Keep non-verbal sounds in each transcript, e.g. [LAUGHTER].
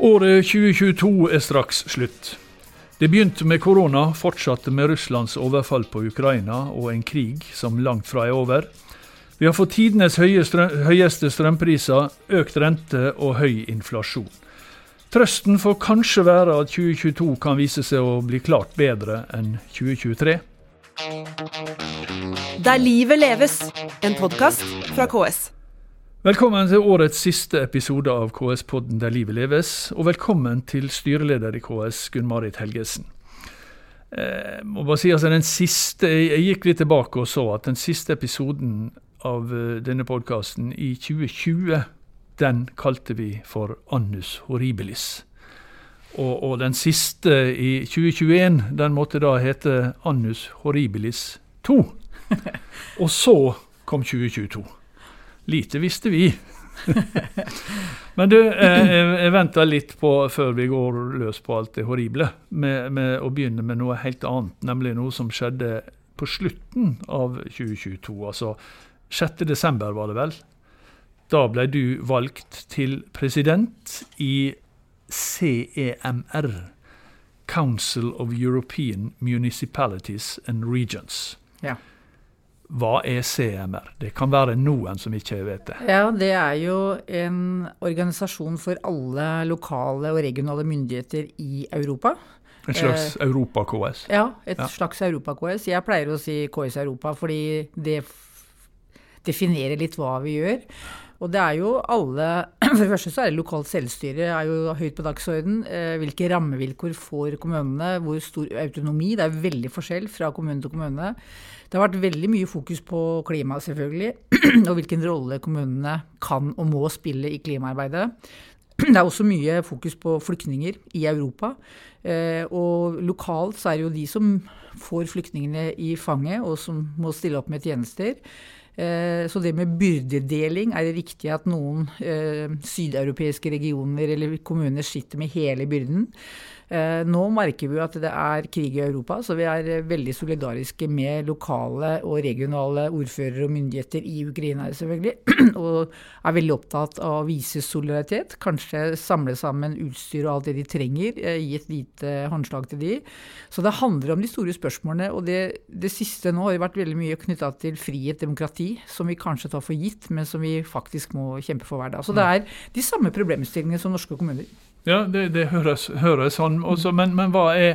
Året 2022 er straks slutt. Det begynte med korona, fortsatte med Russlands overfall på Ukraina og en krig som langt fra er over. Vi har fått tidenes høyeste strømpriser, økt rente og høy inflasjon. Trøsten får kanskje være at 2022 kan vise seg å bli klart bedre enn 2023. Der livet leves, en podkast fra KS. Velkommen til årets siste episode av KS-podden Der livet leves, og velkommen til styreleder i KS, Gunn-Marit Helgesen. Jeg må bare si altså den siste, jeg gikk litt tilbake og så at den siste episoden av eh, denne podkasten i 2020, den kalte vi for Annus horribilis. Og, og, den siste i 2021, den måtte da hete Annus horribilis 2. [LAUGHS] og så kom 2022. Lite visste vi. [LAUGHS] Men du, jeg, jeg venter litt på, før vi går løs på alt det horrible, med, med, å begynne med noe helt annet. Nemlig noe som skjedde på slutten av 2022. Altså 6.12. var det vel. Da ble du valgt til president i CEMR. Council of European Municipalities and Regions. Ja. Hva er CMR? Det kan være noen som ikke vet det. Ja, det er jo en organisasjon for alle lokale og regionale myndigheter i Europa. En slags eh, Europa-KS? Ja, et ja. slags Europa-KS. Jeg pleier å si KS Europa fordi det definerer litt hva vi gjør. Og det er jo alle [CLEARS THROAT] For det første så er det lokalt selvstyre er jo høyt på dagsorden. Eh, hvilke rammevilkår får kommunene? Hvor stor autonomi? Det er veldig forskjell fra kommune til kommune. Det har vært veldig mye fokus på klima, selvfølgelig. [CLEARS THROAT] Og hvilken rolle kommunene kan og må spille i klimaarbeidet. [CLEARS THROAT] Det er også mye fokus på flyktninger i Europa. Eh, og lokalt så er det jo de som får flyktningene i fanget, og som må stille opp med tjenester. Eh, så det med byrdedeling, er det riktig at noen eh, sydeuropeiske regioner eller kommuner sitter med hele byrden? Eh, nå merker vi at det er krig i Europa, så vi er veldig solidariske med lokale og regionale ordførere og myndigheter i Ukraina, selvfølgelig. [CLEARS THROAT] Og er veldig opptatt av å vise solidaritet. Kanskje samle sammen utstyr og alt det de trenger, gi et lite håndslag til de. Så det handler om de store spørsmålene. Og det, det siste nå har vært veldig mye knytta til frihet, demokrati, som vi kanskje tar for gitt, men som vi faktisk må kjempe for hver dag. Så det er de samme problemstillingene som norske kommuner. Ja, det, det høres, høres sånn. Også, men, men, hva er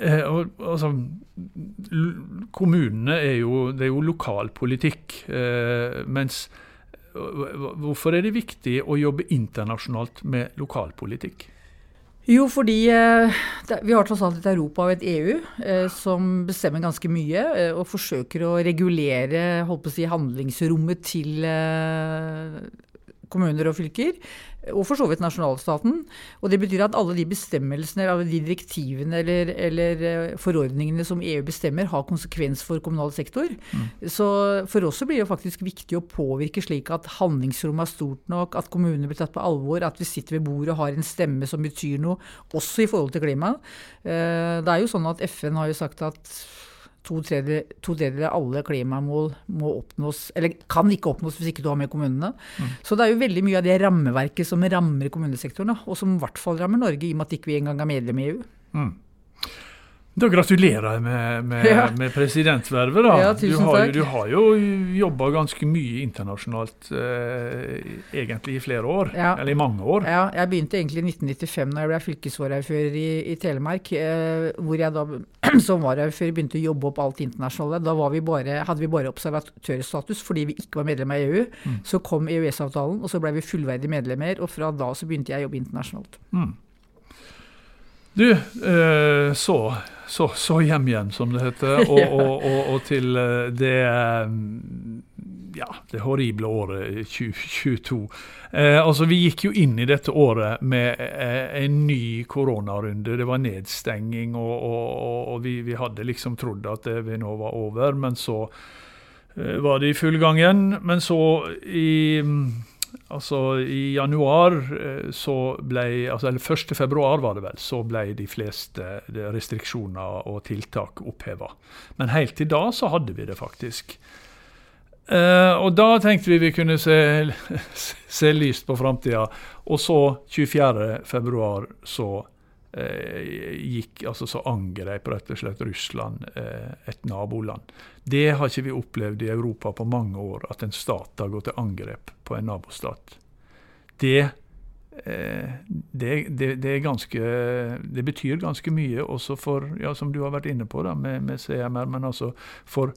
eh, altså, Kommunene er jo, det er jo lokalpolitikk. Eh, mens Hvorfor er det viktig å jobbe internasjonalt med lokalpolitikk? Jo, fordi eh, vi har tross alt et Europa og et EU eh, som bestemmer ganske mye. Eh, og forsøker å regulere holdt på å si, handlingsrommet til kommuner og fylker, og for så vidt nasjonalstaten. Og det betyr at alle de bestemmelsene, alle de direktivene eller, eller eh, forordningene som EU bestemmer, har konsekvens for kommunal sektor. Mm. Så for oss blir det faktisk viktig å påvirke slik at handlingsrommet er stort nok, at kommunene blir tatt på alvor, at vi sitter ved bordet og har en stemme som betyr noe, også i forhold til klima. Eh, det er jo sånn at FN har jo sagt at to tredjedeler av alle klimamål må oppnås, eller kan ikke oppnås hvis ikke du har med kommunene. Mm. Så det er jo veldig mye av det rammeverket som rammer kommunesektoren, og som i hvert fall rammer Norge, i og med at ikke vi ikke engang er medlem i EU. Mm. Da gratulerer jeg med, med, ja. med presidentvervet. da. Ja, du, har, du har jo jobba ganske mye internasjonalt eh, egentlig i flere år. Ja. Eller i mange år. Ja, jeg begynte egentlig i 1995 da jeg ble fylkesvaraordfører i, i, Telemark. Eh, hvor jeg da [CLEARS THROAT] som varaordfører begynte å jobbe opp alt internasjonale. Da vi bare, hadde vi bare observatørstatus fordi vi ikke var medlem av EU. Mm. Så kom EØS-avtalen, og så ble vi fullverdige medlemmer. Og fra da så begynte jeg å jobbe internasjonalt. Mm. Du, eh, så så, så, hjem igjen, som det heter, [LAUGHS] og, og, og, og til eh, det eh, ja, det horrible året 2022. Eh, altså, Vi gikk jo inn i dette året med eh, en ny koronarunde. Det var nedstenging, og, vi, vi, hadde liksom trodd at det nå var over. Men så eh, var det i full gang igjen. Men så i Altså I januar eh, så ble, altså, eller 1. februar var det vel, så ble de fleste restriksjoner og tiltak oppheva. Men helt til da så hadde vi det faktisk. Eh, og da tenkte vi vi kunne se, [LAUGHS] se lyst på framtida. Og så, 24.2, så eh, gikk altså så angrep rett og slett Russland eh, et naboland. Det har ikke vi opplevd i Europa på mange år, at en stat har gått til angrep på en nabostat. Det, eh, det, det, det, ganske, betyr ganske mye også for, ja, som du har vært inne på da, med, med CMR, men altså for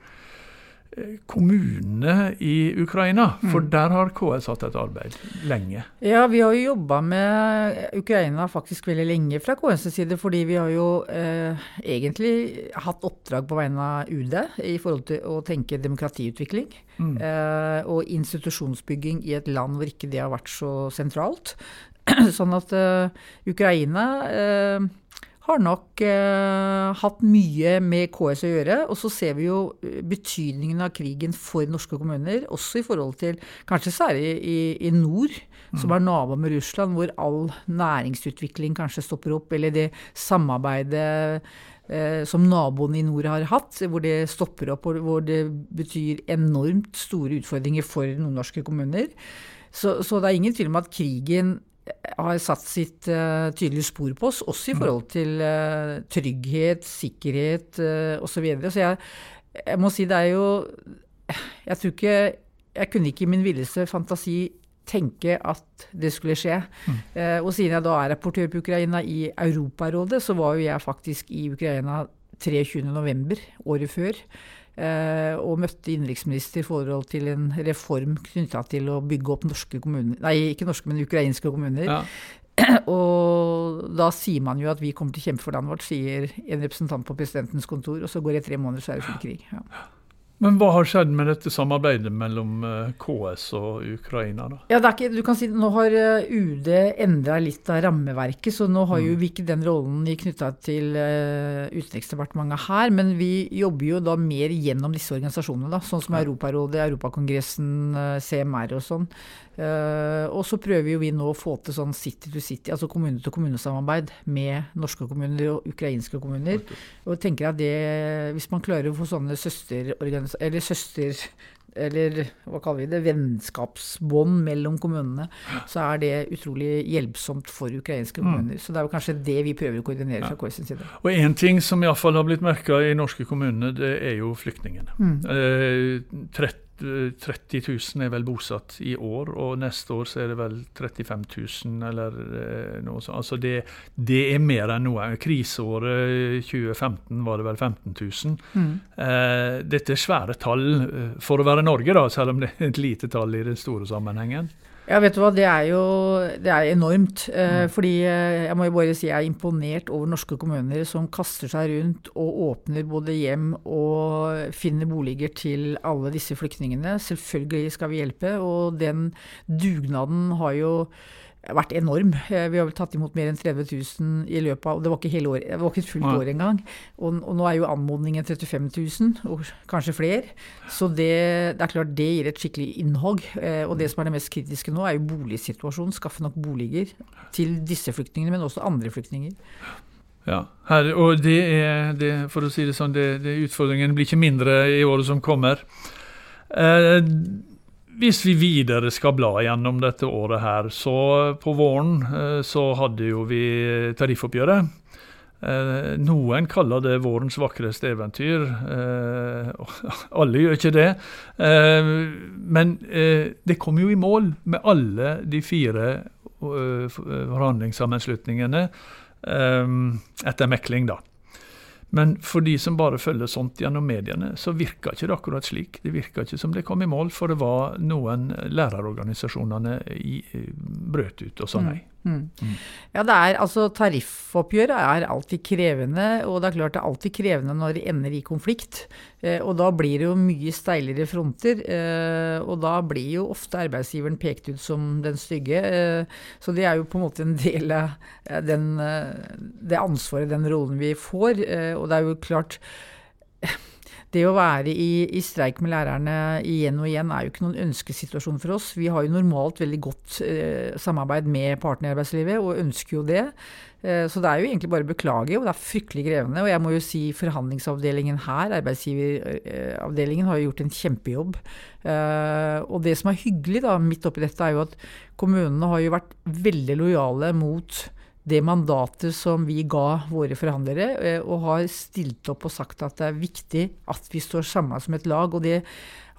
kommunene i Ukraina? For mm. der har KS hatt et arbeid lenge. Ja, vi har jo jobba med Ukraina faktisk veldig lenge fra KS' side. Fordi vi har jo eh, egentlig hatt oppdrag på vegne av UD i forhold til å tenke demokratiutvikling. Mm. Eh, og institusjonsbygging i et land hvor ikke det har vært så sentralt. [CLEARS THROAT] sånn at eh, Ukraina eh, har nok eh, hatt mye med KS å gjøre. Og så ser vi jo eh, betydningen av krigen for norske kommuner, også i forhold til kanskje særlig i, i nord, mm. som er nabo med Russland, hvor all næringsutvikling kanskje stopper opp, eller det samarbeidet eh, som naboene i nord har hatt, hvor det stopper opp, og hvor det betyr enormt store utfordringer for nordnorske kommuner. Så, så det er ingen tvil om at krigen har satt sitt uh, tydelige spor på oss, også i mm. forhold til uh, trygghet, sikkerhet uh, osv. Så, videre. så jeg, jeg, må si det er jo Jeg tror ikke Jeg kunne ikke i min villeste fantasi tenke at det skulle skje. Mm. Uh, og siden jeg da er rapportør på Ukraina i Europarådet, så var jo jeg faktisk i Ukraina 23.11. året før. Eh, og møtte innenriksminister i forhold til en reform knytta til å bygge opp norske kommuner Nei, ikke norske, men ukrainske kommuner. Ja. [CLEARS THROAT] Og da sier man jo at vi kommer til å kjempe for landet vårt, sier en representant på presidentens kontor. Og så går det tre måneder, så er det full krig. Ja. Men hva har skjedd med dette samarbeidet mellom eh, KS og Ukraina? da? Ja, ikke, du kan si Nå har eh, UD endra litt av rammeverket, så nå har jo mm. vi ikke den rollen knytta til uh, Utenriksdepartementet her. Men vi jobber jo da mer gjennom disse organisasjonene, da, sånn som Europarådet, Europakongressen, CMR og sånn. Uh, og så prøver jo vi nå å få til sånn city to city, altså kommune-til-kommune-samarbeid med norske kommuner og ukrainske kommuner. Og tenker at det, hvis man klarer å få sånne søster... eller søster eller hva kaller vi det, vennskapsbånd mellom kommunene, så er det utrolig hjelpsomt for ukrainske mm. kommuner. Mm. Så det er jo kanskje det vi prøver å koordinere fra KS sin side. Og én ting som iallfall har blitt merka i norske kommuner, det er jo flyktningene. Mm. Eh, 30 30 000 er vel bosatt i år, og neste år så er det vel 35 000 eller eh, noe sånt. Altså det, det, er mer enn noe. Kriseåret 2015 var det vel 15 000. Mm. Eh, dette er svære tall eh, for å være Norge, da, selv om det er et lite tall i den store sammenhengen. Ja, vet du hva, det er jo det er enormt. Eh, mm. Fordi eh, jeg må jo bare si jeg er imponert over norske kommuner som kaster seg rundt og åpner både hjem og finner boliger til alle disse flyktningene. Selvfølgelig skal vi hjelpe, og den dugnaden har jo vært enorm. Eh, vi har vel tatt imot mer enn 30 000 i løpet av og Det var ikke hele år, det var ikke et fullt ja. år engang. Og, og, nå er jo anmodningen 35 000, og kanskje flere. Så det, det, er klart det gir et skikkelig innhogg. Eh, og det som er det mest kritiske nå, er jo boligsituasjonen. Skaffe nok boliger til disse flyktningene, men også andre flyktninger. Ja, her, og det er, det, for å si det sånn, det, det utfordringen blir ikke mindre i året som kommer. Eh, hvis vi videre skal bla gjennom dette året her, så på våren eh, så hadde jo vi tariffoppgjøret. Eh, noen kaller det vårens vakreste eventyr. Eh, [LAUGHS] alle gjør ikke det. Men det kom jo i mål med alle de fire forhandlingssammenslutningene etter mekling, da. Men for de som bare følger sånt gjennom mediene, så virka ikke det akkurat slik. Det virka ikke som det kom i mål, for det var noen lærerorganisasjonene i, brøt ut og sa nei. Mm. Mm. Ja, det er altså Tariffoppgjøret er alltid krevende, og det er klart det er alltid krevende når det ender i konflikt. Eh, og da blir det jo mye steilere fronter, eh, og da blir jo ofte arbeidsgiveren pekt ut som den stygge. Eh, så det er jo på en måte en del av den, det ansvaret, den rollen vi får. Og det er jo klart det å være i, i, streik med lærerne igjen og igjen er jo ikke noen ønskesituasjon for oss. Vi har jo normalt veldig godt eh, samarbeid med partene i arbeidslivet, og ønsker jo det. Eh, så det er jo egentlig bare å beklage, og det er fryktelig krevende. Og jeg må jo si forhandlingsavdelingen her, arbeidsgiveravdelingen, har jo gjort en kjempejobb. Eh, og det som er hyggelig da, midt oppi dette, er jo at kommunene har jo vært veldig lojale mot det mandatet som vi ga våre forhandlere, eh, og har stilt opp og sagt at det er viktig at vi står samla som et lag. og det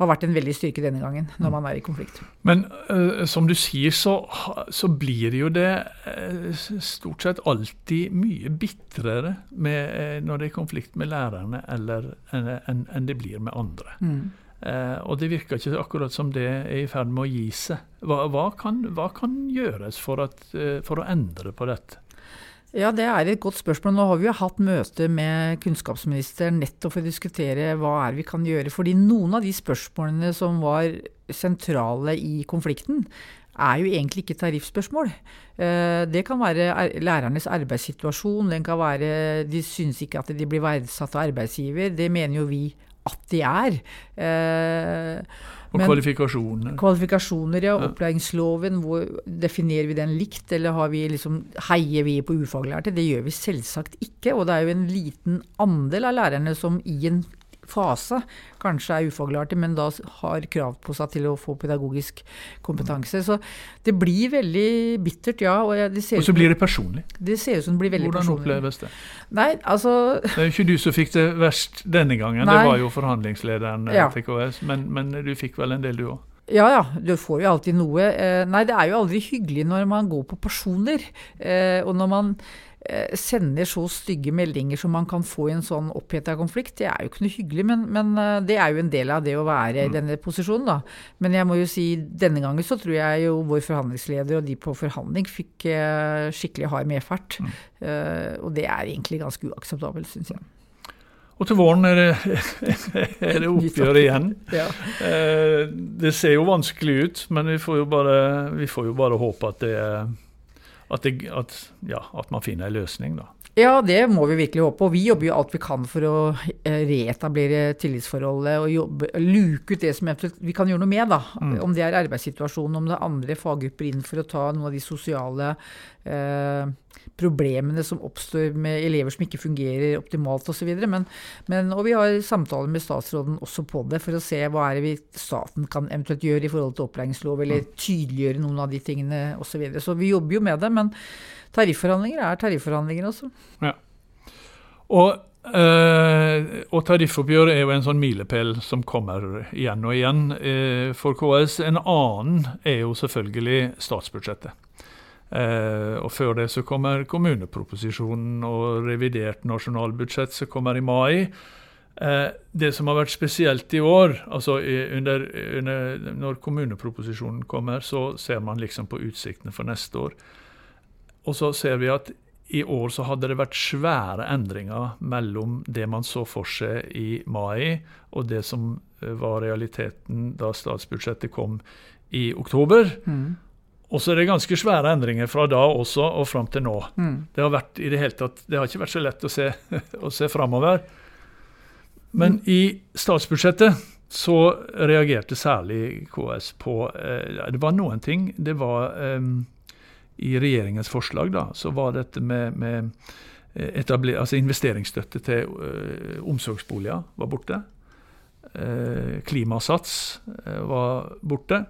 har vært en veldig styrke denne gangen, når man er i konflikt. Men uh, som du sier, så, så, blir jo det uh, stort sett alltid mye bitrere med, uh, når det er konflikt med lærerne enn enn en det blir med andre. Mm. Og det virker ikke akkurat som det er i ferd med å gi seg. Hva, hva, kan, hva kan, gjøres for, at, for å endre på dette? Ja, Det er et godt spørsmål. Nå har vi jo hatt møte med kunnskapsministeren nettopp for å diskutere hva er vi kan gjøre. Fordi noen av de spørsmålene som var sentrale i konflikten, er jo egentlig ikke tariffspørsmål. Eh, det kan være lærernes arbeidssituasjon, den kan være de syns ikke at de blir verdsatt av arbeidsgiver. Det mener jo vi at de er. Eh, og Men, kvalifikasjoner. Kvalifikasjoner, ja. Opplæringsloven, hvor definerer vi den likt, eller vi liksom, heier vi på ufaglærte? Det gjør vi selvsagt ikke. Og det er jo en liten andel av lærerne som i en fase kanskje er ufaglærte, men da har krav på seg til å få pedagogisk kompetanse. Så det blir veldig bittert, ja. Og, det ser og så blir det personlig. Det ser ut som det blir veldig Hvordan personlig. Hvordan oppleves det? Nei, altså... Det er jo ikke du som fikk det verst denne gangen, Nei. det var jo forhandlingslederen eh, ja. til KS. Men, men du fikk vel en del, du òg? Ja ja, du får jo alltid noe. Eh, nei, det er jo aldri hyggelig når man går på personer. Eh, og når man sender så stygge meldinger som man kan få i en sånn oppheta konflikt. Det er jo ikke noe hyggelig, men, men, eh, det er jo en del av det å være i mm. denne posisjonen, da. Men jeg må jo si denne gangen så tror jeg jo vår forhandlingsleder og de på forhandling fikk uh, skikkelig hard medfart. Mm. Og det er egentlig ganske uakseptabelt, syns jeg. Og til våren er det, [LAUGHS] er det oppgjør igjen. Ja. det ser jo vanskelig ut, men vi får jo bare, får jo bare håpe at det er at, det, at, ja, at man finner en løsning, da. Ja, det må vi virkelig håpe. Og vi jobber jo alt vi kan for å eh, reetablere tillitsforholdet og jobbe, luke ut det som vi kan gjøre noe med. da. Mm. Om det er arbeidssituasjonen, om det er andre faggrupper inn for å ta noen av de sosiale eh, problemene som oppstår med elever som ikke fungerer optimalt osv. Men, men, og vi har samtaler med statsråden også på det, for å se hva er det vi, staten kan eventuelt gjøre i forhold til opplæringslov, eller mm. tydeliggjøre noen av de tingene osv. Så, videre. så vi jobber jo med det. men tarifforhandlinger er tarifforhandlinger også. Ja. Og, øh, og tariffoppgjør er jo en sånn milepæl som kommer igjen og igjen øh, for KS. En annen er jo selvfølgelig statsbudsjettet. Uh, og Før det så kommer kommuneproposisjonen og revidert nasjonalbudsjett som kommer i mai. Uh, det som har vært spesielt i år, altså under, under, når kommuneproposisjonen kommer, så ser man liksom på utsiktene for neste år. Og så ser vi at i år så hadde det vært svære endringer mellom det man så for seg i mai, og det som eh, var realiteten da statsbudsjettet kom i oktober. Mm. Og så er det ganske svære endringer fra da også og fram til nå. Mm. Det har vært i det tatt, det har ikke vært så lett å se, [LAUGHS] å se framover. Men mm. i statsbudsjettet så reagerte særlig KS på eh, Det var noen ting. Det var eh, i regjeringens forslag da, så var dette med, med etabler, altså investeringsstøtte til eh, omsorgsboliger var borte. Uh, klimasats uh, var borte.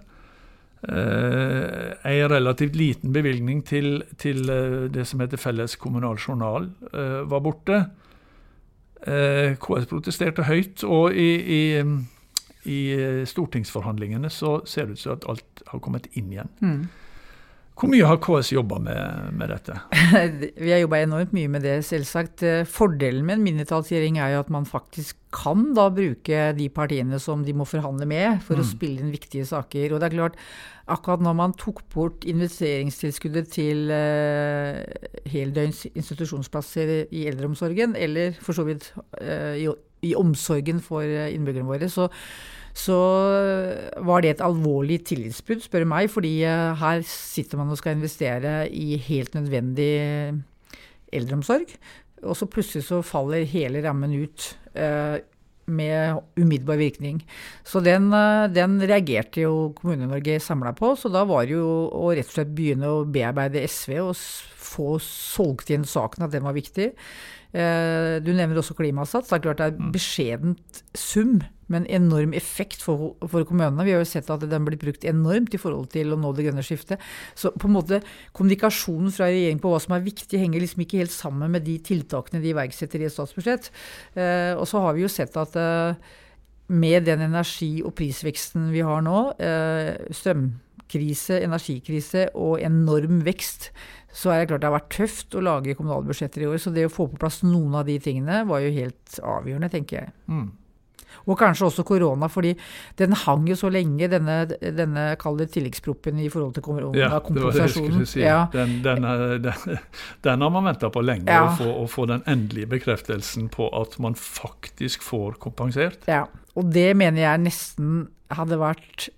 Uh, en relativt liten bevilgning til, til det som heter Felles kommunal journal, var borte. KS protesterte høyt, og i, i, i, stortingsforhandlingene så ser det ut som at alt har kommet inn igjen. Mm. Hvor mye har KS jobba med, med, dette? [LAUGHS] Vi har jobba enormt mye med det, selvsagt. Fordelen med en mindretallsregjering er jo at man faktisk kan da bruke de partiene som de må forhandle med, for mm. å spille inn viktige saker. Og det er klart, akkurat når man tok bort investeringstilskuddet til uh, heldøgns institusjonsplasser i eldreomsorgen, eller for så vidt uh, i, i omsorgen for innbyggerne våre, så så var det et alvorlig tillitsbrudd, spør meg. Fordi eh, her sitter man og skal investere i helt nødvendig eldreomsorg. Og så plutselig så faller hele rammen ut. Eh, med umiddelbar virkning. Så den, eh, den reagerte jo Kommune-Norge samla på. Så da var det jo å rett og slett begynne å bearbeide SV og få solgt inn saken, at den var viktig. Eh, du nevner også Klimasats. Det er klart det er mm. beskjedent sum, men enorm effekt for, for, kommunene. Vi har jo sett at den blir brukt enormt i forhold til å nå det grønne skiftet. Så på en måte kommunikasjonen fra regjeringen på hva som er viktig, henger liksom ikke helt sammen med de tiltakene de iverksetter i et statsbudsjett. Eh, og så har vi jo sett at eh, med den energi- og prisveksten vi har nå, strømkrise, energikrise og enorm vekst, så er det klart det har vært tøft å lage kommunalbudsjetter i år. Så det å få på plass noen av de tingene var jo helt avgjørende, tenker jeg. Mm. Og kanskje også korona, fordi den hang jo så lenge, denne, denne kall det tilleggsproppen i forhold til koronakompensasjonen. Ja, skulle si. Ja. Den, den, den, [LAUGHS] den, har man venta på lenge, ja. å, få, å, få, den endelige bekreftelsen på at man faktisk får kompensert. Ja, og det mener jeg nesten hadde vært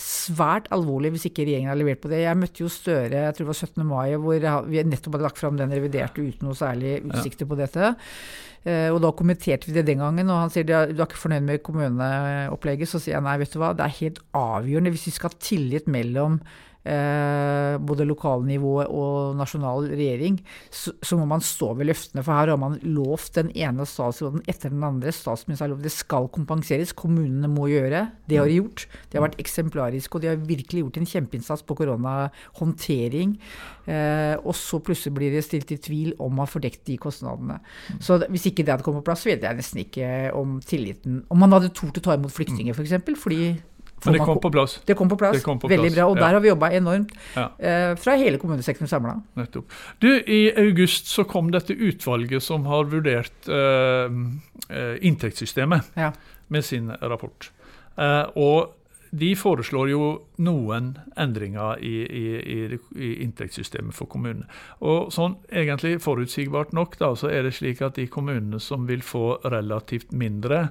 svært alvorlig hvis ikke regjeringen har levert på det. Jeg møtte jo Støre jeg tror det var 17. mai, hvor vi nettopp hadde lagt fram den reviderte uten noe særlig utsikter på dette. Eh, og da kommenterte vi det den gangen, og han sier du er ikke fornøyd med kommuneopplegget. Så sier jeg nei, vet du hva, det er helt avgjørende hvis vi skal ha tillit mellom både lokalnivået og nasjonal regjering, så, så, må man stå ved løftene. For her har man lovt den ene statsråden etter den andre. Statsministeren har lovt det skal kompenseres. Kommunene må gjøre. Det har de gjort. De har vært eksemplariske, og de har virkelig gjort en kjempeinnsats på koronahåndtering. Eh, og så plutselig blir det stilt i tvil om man får dekket de kostnadene. Så hvis ikke det hadde kommet på plass, vet jeg nesten ikke om tilliten Om man hadde tort å ta imot flyktninger, f.eks. For fordi men det kom på plass. Det kom på plass. Kom på Veldig bra. Og der har vi jobba enormt. Ja. Eh, fra hele kommunesektoren samla. Nettopp. Du, I august så kom dette utvalget som har vurdert eh, inntektssystemet, ja. med sin rapport. Eh, og de foreslår jo noen endringer i, i, i, i, inntektssystemet for kommunene. Og sånn egentlig forutsigbart nok, da, så er det slik at de kommunene som vil få relativt mindre,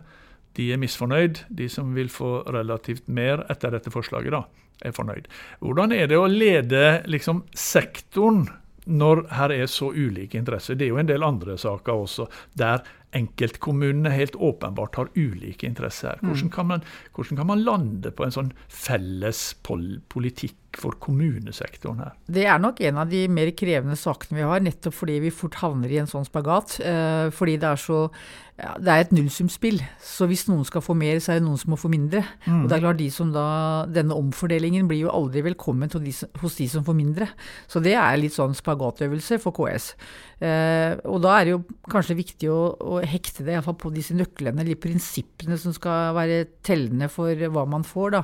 de er misfornøyd. De som vil få relativt mer etter dette forslaget, da, er fornøyd. Hvordan er det å lede liksom, sektoren når her er så ulike interesser? Det er jo en del andre saker også der enkeltkommunene helt åpenbart har ulike interesser. Mm. Hvordan kan man, hvordan kan man lande på en sånn felles politikk for kommunesektoren her? Det er nok en av de mer krevende sakene vi har, nettopp fordi vi fort havner i en sånn spagat. Eh, fordi det er så ja, det er et nullsumspill. Så hvis noen skal få mer, så er det noen som må få mindre. Mm. Og det er klart de som da, Denne omfordelingen blir jo aldri velkommen hos de som får mindre. Så det er litt sånn spagatøvelse for KS. Eh, og da er det jo kanskje viktig å, å hekte det iallfall på disse nøklene, eller prinsippene som skal være tellende for hva man får, da.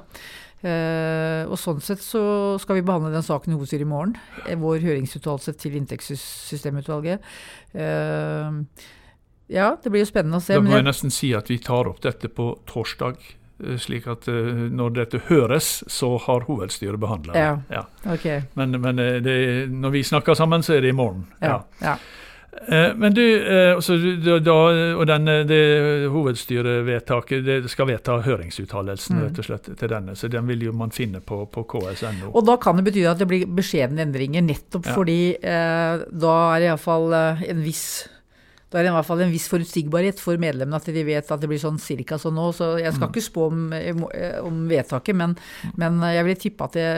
Uh, og sånn sett så skal vi behandle den saken i hovedstyret i morgen. Eh, vår høringsuttalelse til inntektssystemutvalget. Uh, ja, det blir jo spennende å se. Da må jeg nesten si at vi tar opp dette på torsdag. Slik at når dette høres, så har hovedstyret behandla det. Ja, ja. Okay. Men, men det, når vi snakker sammen, så er det i morgen. Ja, ja. Eh, men du, eh, altså, da, og denne, det hovedstyrevedtaket det skal vedta høringsuttalelsen mm. rett og slett til denne, så den vil jo man finne på, på ks.no. Og da kan det bety at det blir beskjedne endringer, nettopp ja. fordi eh, da er det iallfall eh, en viss da er det i hvert fall en viss forutsigbarhet for medlemmene at de vet at det blir sånn cirka sånn nå. Så jeg skal mm. ikke spå om, om vedtaket, men, men, jeg vil tippe at det,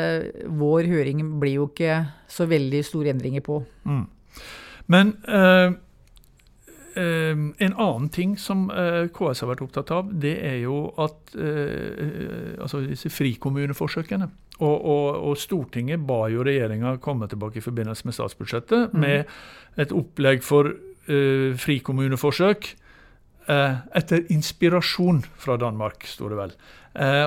vår høring blir jo ikke så veldig store endringer på. Mm. Men eh, uh, en annen ting som uh, KS har vært opptatt av, det er jo at altså disse frikommuneforsøkene. Og, og, og, Stortinget ba jo regjeringa komme tilbake i forbindelse med statsbudsjettet mm. med et opplegg for frikommuneforsøk etter inspirasjon fra Danmark, sto det vel.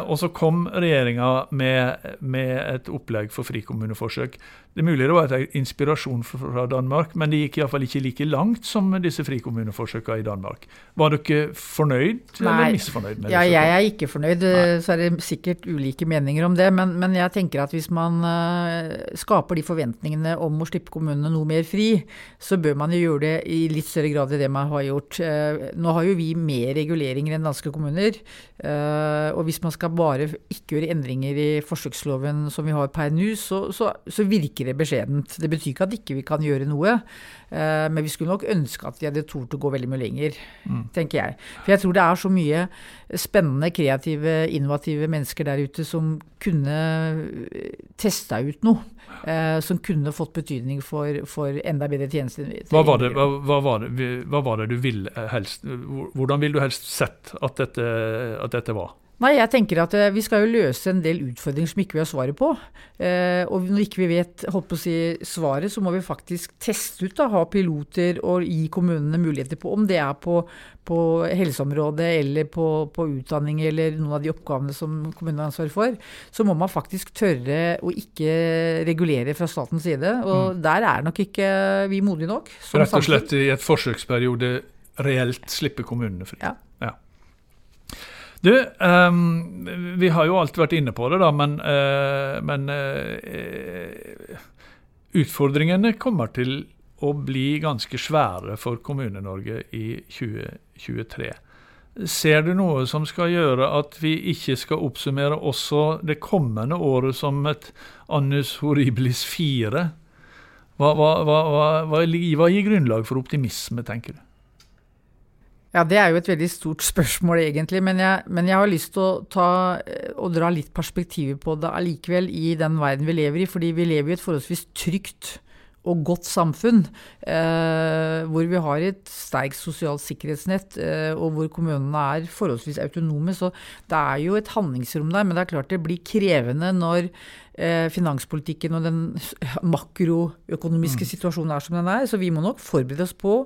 og så kom regjeringa med, med, et opplegg for frikommuneforsøk det er mulig det var et inspirasjon fra Danmark, men det gikk iallfall ikke like langt som disse frikommuneforsøkene i Danmark. Var dere fornøyd Nei. eller misfornøyd med det? Ja, jeg er ikke fornøyd. Nei. Så er det sikkert ulike meninger om det. Men, men, jeg tenker at hvis man uh, skaper de forventningene om å slippe kommunene noe mer fri, så bør man jo gjøre det i litt større grad enn det man har gjort. Uh, nå har jo vi mer reguleringer enn danske kommuner. Uh, og hvis man skal bare ikke gjøre endringer i forsøksloven som vi har per nå, så, så, så, virker det beskjedent. Det betyr ikke at ikke vi ikke kan gjøre noe, uh, men vi skulle nok ønske at de hadde tort å gå veldig mye lenger, mm. tenker jeg. For jeg tror det er så mye spennende, kreative, innovative mennesker der ute som kunne testa ut noe. Uh, som kunne fått betydning for, for enda bedre tjenester. Hva var, det, hva, hva, var det, hva var det du ville helst Hvordan ville du helst sett at dette at dette var? Nei, jeg tenker at eh, vi skal jo løse en del utfordringer som ikke vi har svaret på. Eh, og når ikke vi vet holdt på å si, svaret, så må vi faktisk teste ut, da, ha piloter og gi kommunene muligheter på om det er på, på helseområdet eller på, på, utdanning eller noen av de oppgavene som kommunene har ansvar for. Så må man faktisk tørre å ikke regulere fra statens side. Og mm. der er nok ikke vi modige nok. Rett og slett i et forsøksperiode reelt slippe kommunene fri. Ja. Du, um, vi har jo alltid vært inne på det, da, men, uh, men uh, utfordringene kommer til å bli ganske svære for Kommune-Norge i 2023. Ser du noe som skal gjøre at vi ikke skal oppsummere også det kommende året som et annus horribilis 4? Hva, hva, hva, hva, gir grunnlag for optimisme, tenker du? Ja, Det er jo et veldig stort spørsmål, egentlig. Men jeg, men jeg har lyst til å, ta, dra litt perspektiver på det allikevel i den verden vi lever i. Fordi vi lever i et forholdsvis trygt og godt samfunn. Eh, hvor vi har et sterkt sosialt sikkerhetsnett, eh, og hvor kommunene er forholdsvis autonome. Så det er jo et handlingsrom der. Men det er klart det blir krevende når eh, finanspolitikken og den makroøkonomiske mm. situasjonen er som den er. Så vi må nok forberede oss på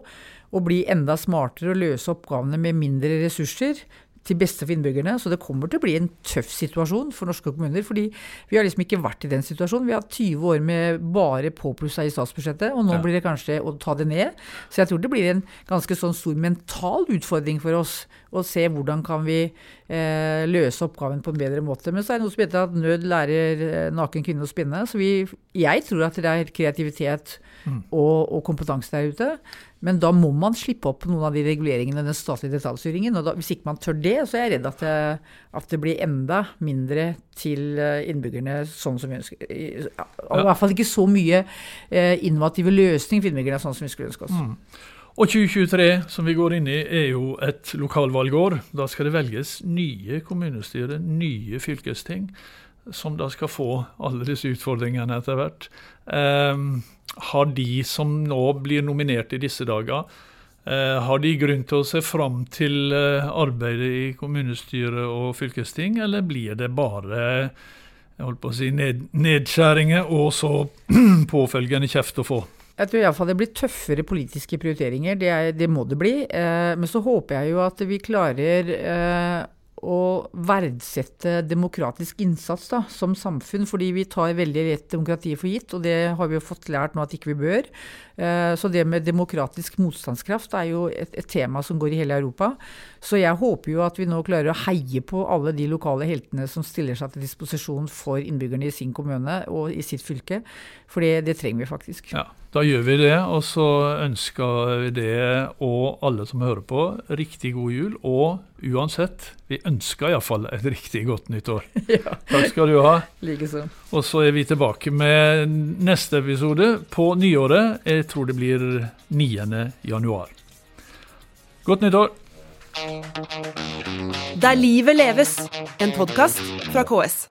å bli enda smartere og løse oppgavene med mindre ressurser til beste for innbyggerne. Så det kommer til å bli en tøff situasjon for norske kommuner. fordi vi har liksom ikke vært i den situasjonen. Vi har hatt 20 år med bare påplussa i statsbudsjettet, og nå ja. blir det kanskje å ta det ned. Så jeg tror det blir en ganske sånn stor mental utfordring for oss å se hvordan kan vi eh, løse oppgaven på en bedre måte. Men så er det noe som heter at nød lærer eh, naken kvinne å spinne. Så vi, jeg tror at det er kreativitet mm. og, og kompetanse der ute. Men da må man slippe opp noen av de reguleringene, den statlige detaljstyringen. og da, Hvis ikke man tør det, så er jeg redd at det, at det blir enda mindre til eh, innbyggerne sånn som vi ønsker. I, I hvert fall ikke så mye eh, innovative løsninger for innbyggerne sånn som vi skulle ønske oss. Mm. Og 2023, som vi går inn i, er jo et lokalvalgår. Da skal det velges nye kommunestyre, nye fylkesting, som da skal få alle disse utfordringene etter hvert. eh, har de som nå blir nominert i disse dager, eh, har de grunn til å se fram til eh, arbeidet i kommunestyre og fylkesting, eller blir det bare si, ned, nedskjæringer og så [CLEARS THROAT] påfølgende kjeft å få? Jeg tror iallfall det blir tøffere politiske prioriteringer. Det, er, det må det bli. Eh, men så håper jeg jo at vi klarer eh, å verdsette demokratisk innsats da, som samfunn, fordi vi tar veldig lett demokratiet for gitt, og det har vi jo fått lært nå at ikke vi bør. Eh, så det med demokratisk motstandskraft er jo et, et, tema som går i hele Europa. Så jeg håper jo at vi nå klarer å heie på alle de lokale heltene som stiller seg til disposisjon for innbyggerne i sin kommune og i sitt fylke, for det, det trenger vi faktisk. Ja. Da gjør vi det, og så ønsker vi det og alle som hører på, riktig god jul. Og uansett, vi ønsker iallfall et riktig godt nytt år. [LAUGHS] Ja. Takk skal du ha. Likeså. Og så er vi tilbake med neste episode på nyåret. Jeg tror det blir 9. januar. Godt nytt år. Der livet leves, en podkast fra KS.